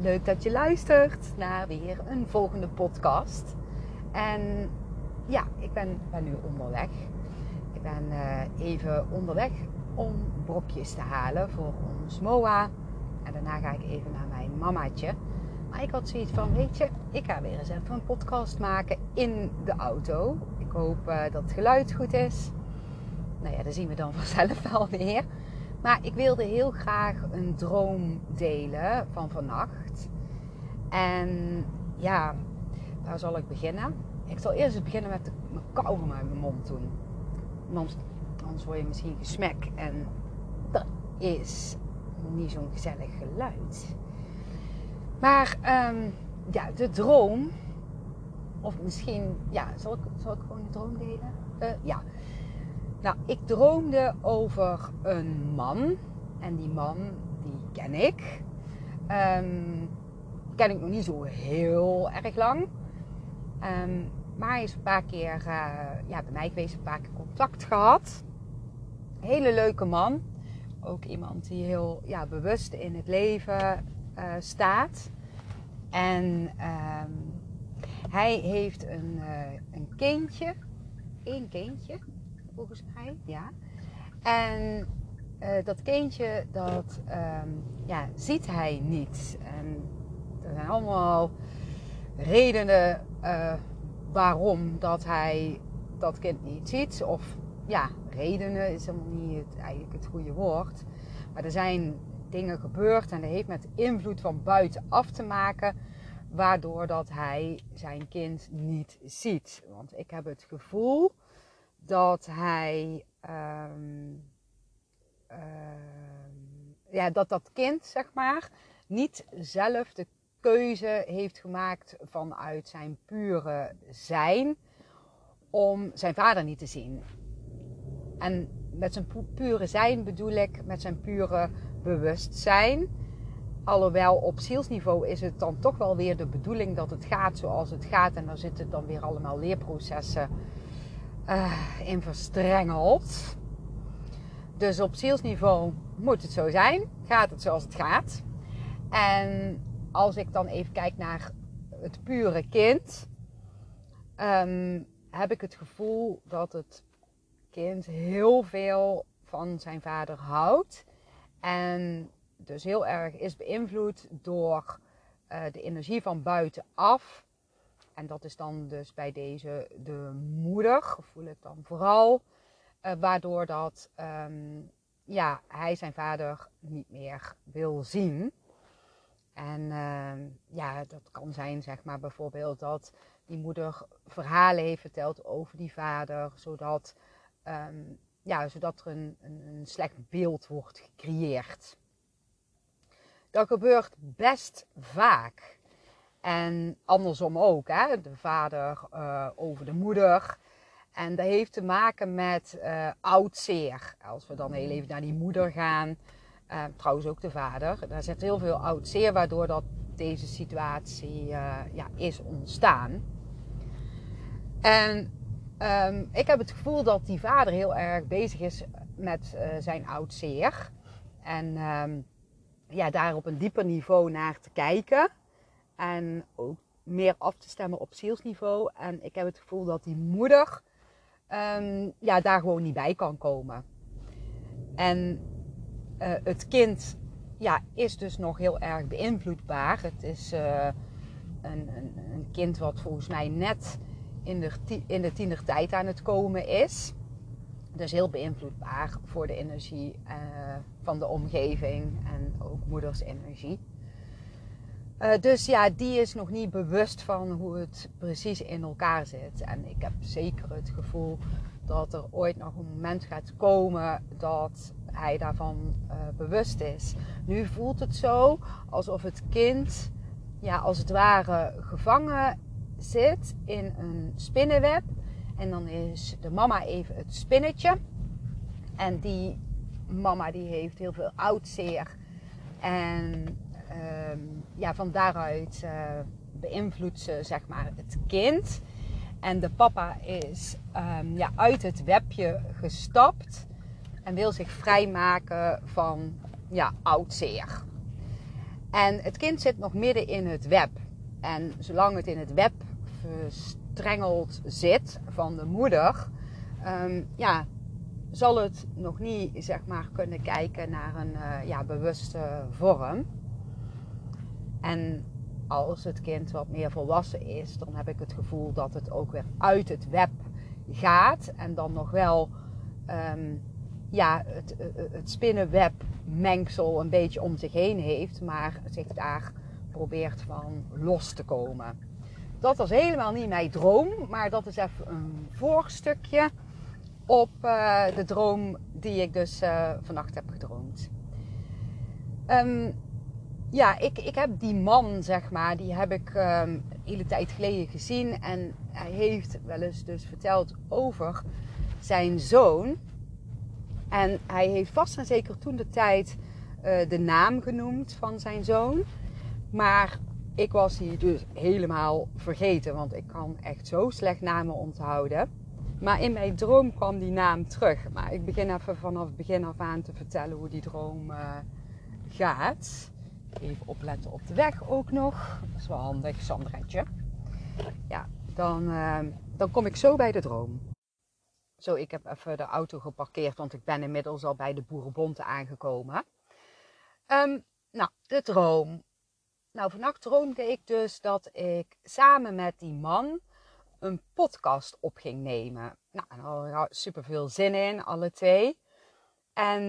leuk dat je luistert naar weer een volgende podcast. En ja, ik ben, ben nu onderweg. Ik ben uh, even onderweg om brokjes te halen voor ons MOA. En daarna ga ik even naar mijn mamaatje. Maar ik had zoiets van, weet je, ik ga weer eens even een podcast maken in de auto. Ik hoop uh, dat het geluid goed is. Nou ja, dat zien we dan vanzelf wel weer. Maar ik wilde heel graag een droom delen van vannacht. En ja, waar zal ik beginnen? Ik zal eerst beginnen met mijn kauwgom uit mijn mond doen. Anders, anders word je misschien gesmek. En dat is niet zo'n gezellig geluid. Maar um, ja, de droom. Of misschien, ja, zal ik, zal ik gewoon de droom delen? Uh, ja. Nou, ik droomde over een man. En die man, die ken ik. Um, ken ik nog niet zo heel erg lang. Um, maar hij is een paar keer uh, ja, bij mij geweest, een paar keer contact gehad. Hele leuke man. Ook iemand die heel ja, bewust in het leven uh, staat. En um, hij heeft een, uh, een kindje. Eén kindje, volgens mij. Ja. En dat kindje, dat um, ja, ziet hij niet. Er zijn allemaal redenen uh, waarom dat hij dat kind niet ziet. Of ja, redenen is helemaal niet het, eigenlijk het goede woord. Maar er zijn dingen gebeurd en dat heeft met invloed van buitenaf te maken. Waardoor dat hij zijn kind niet ziet. Want ik heb het gevoel dat hij. Um, uh, ja, dat dat kind, zeg maar, niet zelf de keuze heeft gemaakt vanuit zijn pure zijn om zijn vader niet te zien. En met zijn pure zijn bedoel ik met zijn pure bewustzijn. Alhoewel op zielsniveau is het dan toch wel weer de bedoeling dat het gaat zoals het gaat. En daar zitten dan weer allemaal leerprocessen uh, in verstrengeld. Dus op zielsniveau moet het zo zijn. Gaat het zoals het gaat. En als ik dan even kijk naar het pure kind, um, heb ik het gevoel dat het kind heel veel van zijn vader houdt. En dus heel erg is beïnvloed door uh, de energie van buitenaf. En dat is dan dus bij deze de moeder, voel ik dan vooral. Uh, waardoor dat um, ja, hij zijn vader niet meer wil zien. En uh, ja, dat kan zijn, zeg maar, bijvoorbeeld dat die moeder verhalen heeft verteld over die vader, zodat, um, ja, zodat er een, een, een, slecht beeld wordt gecreëerd. Dat gebeurt best vaak. En andersom ook, hè? de vader uh, over de moeder. En dat heeft te maken met uh, oud zeer. Als we dan heel even naar die moeder gaan. Uh, trouwens ook de vader. Daar zit heel veel oud zeer waardoor dat deze situatie uh, ja, is ontstaan. En um, ik heb het gevoel dat die vader heel erg bezig is met uh, zijn oud zeer. En um, ja, daar op een dieper niveau naar te kijken. En ook meer af te stemmen op zielsniveau. En ik heb het gevoel dat die moeder um, ja, daar gewoon niet bij kan komen. En uh, het kind ja, is dus nog heel erg beïnvloedbaar. Het is uh, een, een, een, kind wat volgens mij net in de, in de tienertijd aan het komen is. Dus heel beïnvloedbaar voor de energie uh, van de omgeving en ook moeders energie. Dus ja, die is nog niet bewust van hoe het precies in elkaar zit. En ik heb zeker het gevoel dat er ooit nog een moment gaat komen dat hij daarvan uh, bewust is. Nu voelt het zo alsof het kind, ja, als het ware gevangen zit in een spinnenweb. En dan is de mama even het spinnetje. En die mama die heeft heel veel oudzeer. En um, ja, van daaruit uh, beïnvloedt ze zeg maar het kind. En de papa is um, ja, uit het webje gestapt en wil zich vrijmaken van ja, oud zeer. En het kind zit nog midden in het web. En zolang het in het web verstrengeld zit van de moeder, um, ja, zal het nog niet zeg maar, kunnen kijken naar een uh, ja, bewuste vorm. En als het kind wat meer volwassen is, dan heb ik het gevoel dat het ook weer uit het web gaat. En dan nog wel um, ja, het, eh, eh, het spinnenweb mengsel een beetje om zich heen heeft. Maar zich daar probeert van los te komen. Dat was helemaal niet mijn droom. Maar dat is even een voorstukje op uh, de droom die ik dus uh, vannacht heb gedroomd. Um, ja, ik, ik heb die man, zeg maar, die heb ik um, hele tijd geleden gezien. En hij heeft wel eens dus verteld over zijn zoon. En hij heeft vast en zeker toen de tijd uh, de naam genoemd van zijn zoon. Maar ik was die dus helemaal vergeten, want ik kan echt zo slecht namen onthouden. Maar in mijn droom kwam die naam terug. Maar ik begin even vanaf het begin af aan te vertellen hoe die droom uh, gaat. Even opletten op de weg ook nog. Dat is wel handig, Sandretje. Ja, dan, uh, dan kom ik zo bij de droom. Zo, ik heb even de auto geparkeerd, want ik ben inmiddels al bij de Boerenbonte aangekomen. Um, nou, de droom. Nou, vannacht droomde ik dus dat ik samen met die man een podcast op ging nemen. Nou, daar hadden we super veel zin in, alle twee. En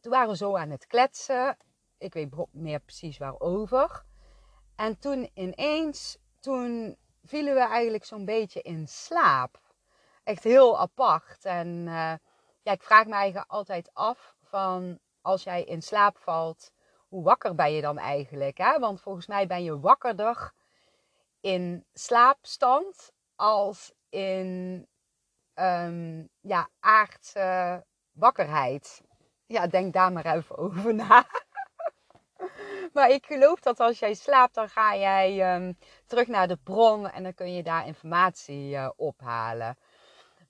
toen waren we zo aan het kletsen. Ik weet meer precies waarover. En toen ineens, toen vielen we eigenlijk zo'n beetje in slaap. Echt heel apart. En uh, ja, ik vraag me eigenlijk altijd af van als jij in slaap valt, hoe wakker ben je dan eigenlijk? Hè? Want volgens mij ben je wakkerder in slaapstand als in um, ja, aardse wakkerheid. Ja, denk daar maar even over na. maar ik geloof dat als jij slaapt, dan ga jij um, terug naar de bron en dan kun je daar informatie uh, ophalen.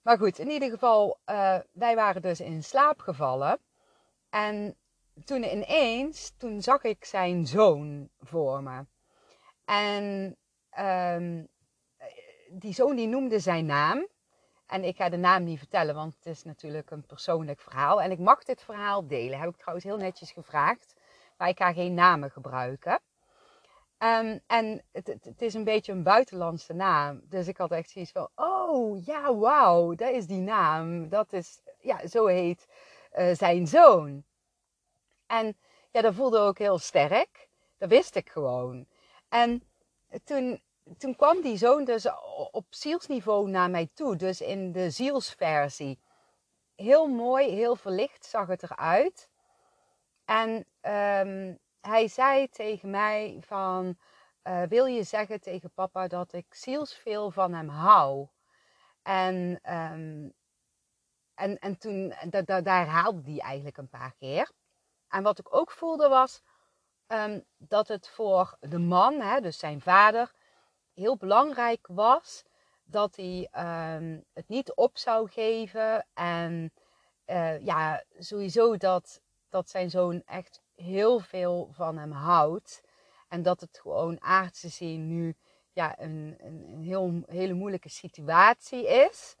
Maar goed, in ieder geval, uh, wij waren dus in slaap gevallen. En toen ineens, toen zag ik zijn zoon voor me. En um, die zoon die noemde zijn naam. En ik ga de naam niet vertellen, want het is natuurlijk een persoonlijk verhaal. En ik mag dit verhaal delen. Heb ik trouwens heel netjes gevraagd. Maar ik ga geen namen gebruiken. Um, en het, het, is een beetje een buitenlandse naam. Dus ik had echt zoiets van: oh ja, wauw, dat is die naam. Dat is, ja, zo heet uh, zijn zoon. En ja, dat voelde ook heel sterk. Dat wist ik gewoon. En toen toen kwam die zoon dus op zielsniveau naar mij toe. Dus in de zielsversie. Heel mooi, heel verlicht zag het eruit. En um, hij zei tegen mij van... Uh, wil je zeggen tegen papa dat ik zielsveel van hem hou? En, um, en, en toen, da, da, daar herhaalde hij eigenlijk een paar keer. En wat ik ook voelde was... Um, dat het voor de man, hè, dus zijn vader, heel belangrijk was dat hij het niet op zou geven. En uh, ja, sowieso dat, dat zijn zoon echt heel veel van hem houdt. En dat het gewoon aardse zien nu ja, een, een, een heel, hele moeilijke situatie is.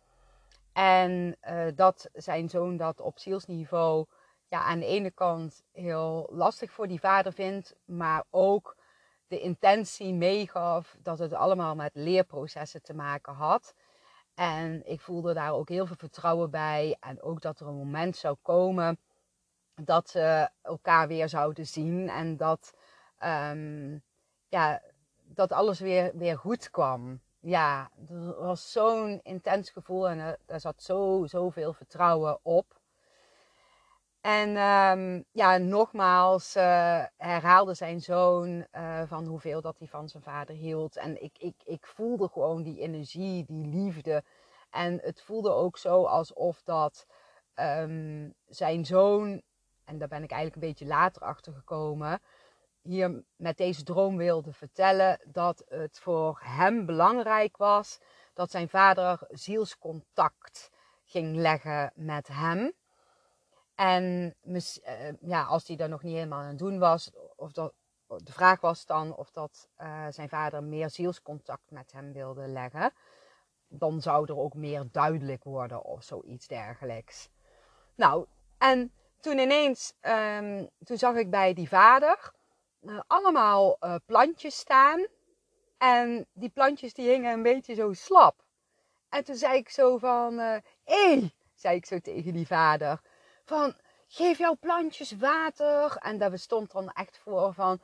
En uh, dat zijn zoon dat op zielsniveau ja, aan de ene kant heel lastig voor die vader vindt, maar ook de intentie meegaf dat het allemaal met leerprocessen te maken had. En ik voelde daar ook heel veel vertrouwen bij. En ook dat er een moment zou komen dat ze elkaar weer zouden zien. En dat, um, ja, dat alles weer, weer goed kwam. Ja, er was zo'n intens gevoel en er, er zat zo, zoveel vertrouwen op. En um, ja, nogmaals uh, herhaalde zijn zoon uh, van hoeveel dat hij van zijn vader hield. En ik, ik, ik voelde gewoon die energie, die liefde. En het voelde ook zo alsof dat um, zijn zoon, en daar ben ik eigenlijk een beetje later achter gekomen, hier met deze droom wilde vertellen dat het voor hem belangrijk was dat zijn vader zielscontact ging leggen met hem. En uh, ja, als hij dat nog niet helemaal aan het doen was, of dat, de vraag was dan of dat uh, zijn vader meer zielscontact met hem wilde leggen. Dan zou er ook meer duidelijk worden of zoiets dergelijks. Nou, en toen ineens, um, toen zag ik bij die vader uh, allemaal uh, plantjes staan. En die plantjes die hingen een beetje zo slap. En toen zei ik zo van, hé, hey, zei ik zo tegen die vader. Van, geef jouw plantjes water. En daar bestond dan echt voor van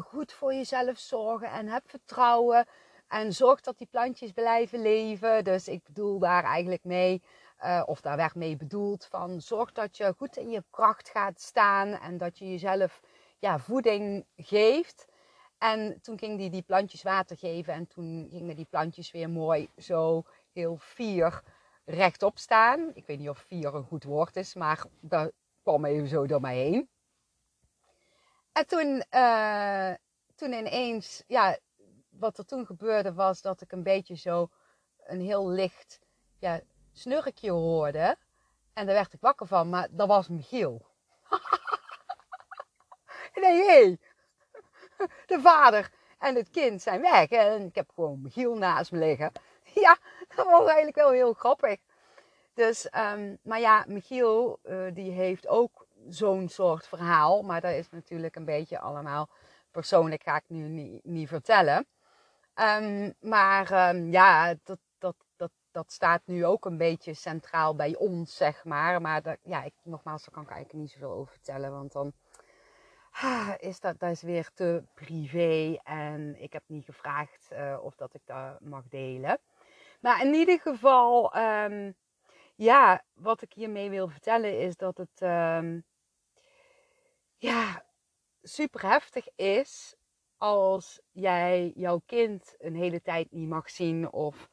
goed voor jezelf zorgen en heb vertrouwen. En zorg dat die plantjes blijven leven. Dus ik bedoel daar eigenlijk mee, uh, of daar werd mee bedoeld van zorg dat je goed in je kracht gaat staan en dat je jezelf ja, voeding geeft. En toen ging die die plantjes water geven en toen gingen die plantjes weer mooi zo heel fier rechtop staan. Ik weet niet of fier een goed woord is, maar dat kwam even zo door mij heen. En toen, uh, toen ineens, ja, wat er toen gebeurde was dat ik een beetje zo een heel licht ja, snurkje hoorde. En daar werd ik wakker van, maar dat was Michiel. nee, hé, de vader en het kind zijn weg. En ik heb gewoon Michiel naast me liggen. Ja, dat was eigenlijk wel heel grappig. Dus, um, maar ja, Michiel, uh, die heeft ook zo'n soort verhaal. Maar dat is natuurlijk een beetje allemaal persoonlijk, ga ik nu niet, vertellen. Um, maar um, ja, dat, dat, staat nu ook een beetje centraal bij ons, zeg maar. Maar dat, ja, ik, nogmaals, daar kan ik eigenlijk niet zoveel over vertellen. Want dan ah, is dat, dat is weer te privé. En ik heb niet gevraagd uh, of dat ik dat mag delen. Maar in ieder geval, um, ja, wat ik hiermee wil vertellen is dat het um, ja, super heftig is als jij jouw kind een hele tijd niet mag zien of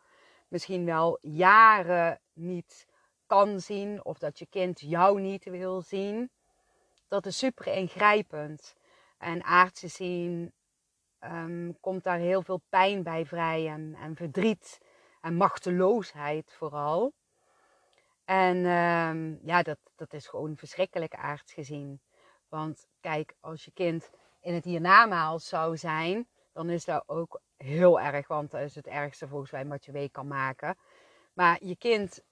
misschien wel jaren niet kan zien of dat je kind jou niet wil zien. Dat is super ingrijpend. En aardse zien um, komt daar heel veel pijn bij vrij en, en verdriet en machteloosheid vooral. En um, ja, dat, dat is gewoon verschrikkelijk aards gezien. Want kijk, als je kind in het hiernamaals zou zijn, dan is dat ook heel erg. Want dat is het ergste volgens mij wat je mee kan maken. Maar je kind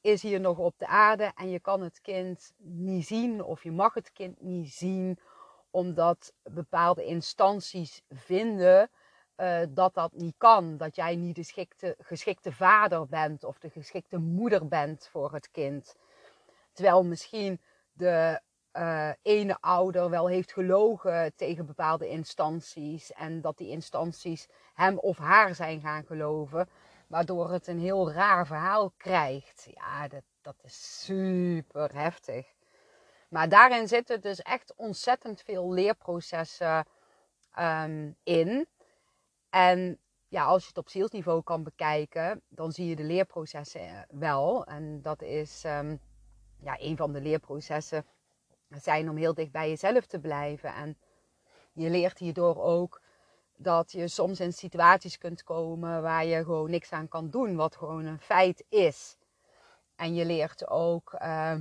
is hier nog op de aarde en je kan het kind niet zien of je mag het kind niet zien omdat bepaalde instanties vinden uh, dat dat niet kan. Dat jij niet de geschikte, geschikte vader bent of de geschikte moeder bent voor het kind. Terwijl misschien de uh, ene ouder wel heeft gelogen tegen bepaalde instanties. En dat die instanties hem of haar zijn gaan geloven. Waardoor het een heel raar verhaal krijgt. Ja, dat, dat is super heftig. Maar daarin zitten dus echt ontzettend veel leerprocessen um, in. En ja, als je het op zielsniveau kan bekijken, dan zie je de leerprocessen wel. En dat is um, ja, een van de leerprocessen zijn om heel dicht bij jezelf te blijven. En je leert hierdoor ook dat je soms in situaties kunt komen waar je gewoon niks aan kan doen, wat gewoon een feit is. En je leert ook uh,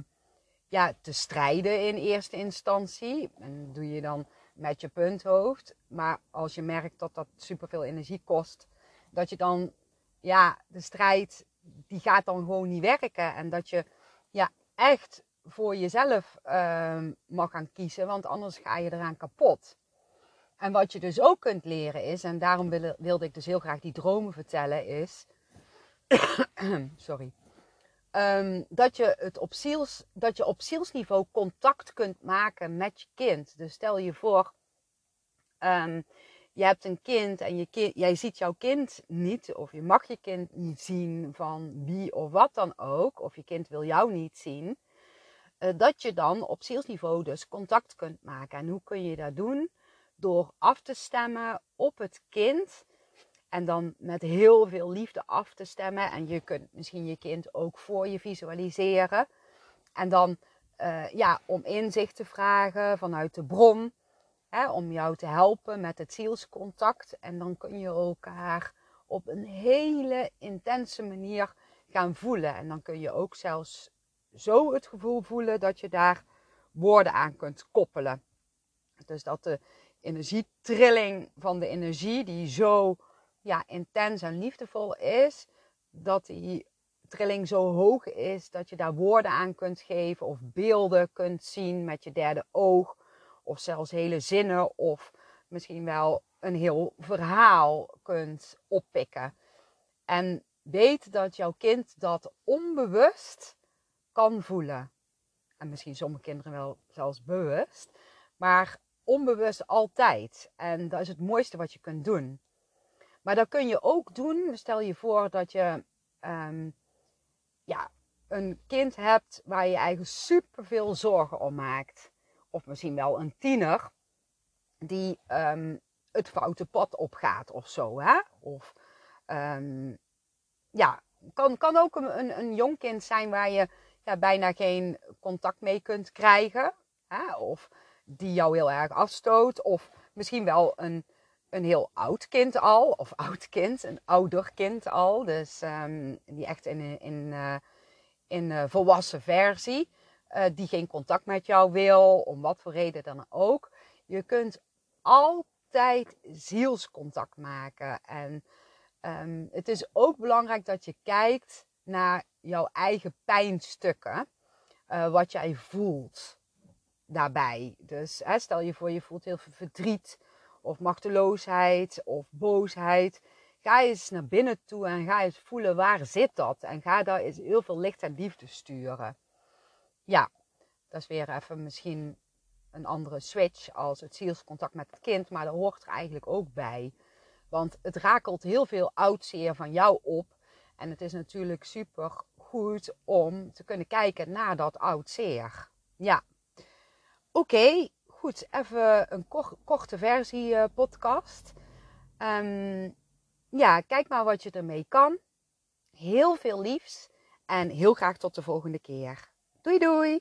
ja, te strijden in eerste instantie. En dat doe je dan met je punthoofd. Maar als je merkt dat dat superveel energie kost, dat je dan, ja, de strijd, die gaat dan gewoon niet werken. En dat je, ja, echt voor jezelf uh, mag gaan kiezen, want anders ga je eraan kapot. En wat je dus ook kunt leren is, en daarom wilde, wilde ik dus heel graag die dromen vertellen, is. sorry. Um, dat, je het op ziels, dat je op zielsniveau contact kunt maken met je kind. Dus stel je voor, um, je hebt een kind en je jij ziet jouw kind niet, of je mag je kind niet zien van wie of wat dan ook, of je kind wil jou niet zien. Uh, dat je dan op zielsniveau dus contact kunt maken. En hoe kun je dat doen? Door af te stemmen op het kind en dan met heel veel liefde af te stemmen. En je kunt misschien je kind ook voor je visualiseren. En dan uh, ja, om inzicht te vragen vanuit de bron. Hè, om jou te helpen met het zielscontact. En dan kun je elkaar op een hele intense manier gaan voelen. En dan kun je ook zelfs zo het gevoel voelen dat je daar woorden aan kunt koppelen. Dus dat de energietrilling van de energie die zo ja, intens en liefdevol is, dat die trilling zo hoog is dat je daar woorden aan kunt geven of beelden kunt zien met je derde oog of zelfs hele zinnen of misschien wel een heel verhaal kunt oppikken. En weet dat jouw kind dat onbewust kan voelen. En misschien sommige kinderen wel zelfs bewust, maar onbewust altijd. En dat is het mooiste wat je kunt doen. Maar dat kun je ook doen. Stel je voor dat je ehm, ja, een kind hebt waar je eigen super veel zorgen om maakt. Of misschien wel een tiener die um, het foute pad opgaat of zo. Hè? Of um, ja, kan, kan ook een, een, een jong kind zijn waar je ja, bijna geen contact mee kunt krijgen. Hè? Of die jou heel erg afstoot. Of misschien wel een, een heel oud kind al. Of oud kind, een ouder kind al. Dus um, die echt in, in, uh, in uh, volwassen versie. Uh, die geen contact met jou wil, om wat voor reden dan ook. Je kunt altijd zielscontact maken. En um, het is ook belangrijk dat je kijkt naar jouw eigen pijnstukken. wat jij voelt daarbij. Dus hè, stel je voor, je voelt heel veel verdriet of machteloosheid of boosheid. Ga eens naar binnen toe en ga eens voelen waar zit dat. En ga daar eens heel veel licht en liefde sturen. Ja, dat is weer even misschien een andere switch als het zielscontact met het kind. Maar dat hoort er eigenlijk ook bij. Want het rakelt heel veel oudzeer van jou op. En het is natuurlijk super goed om te kunnen kijken naar dat oudzeer. Ja. Oké, goed. Even een korte versie uh, podcast. Um, ja, kijk maar wat je ermee kan. Heel veel liefs en heel graag tot de volgende keer. Doei doei!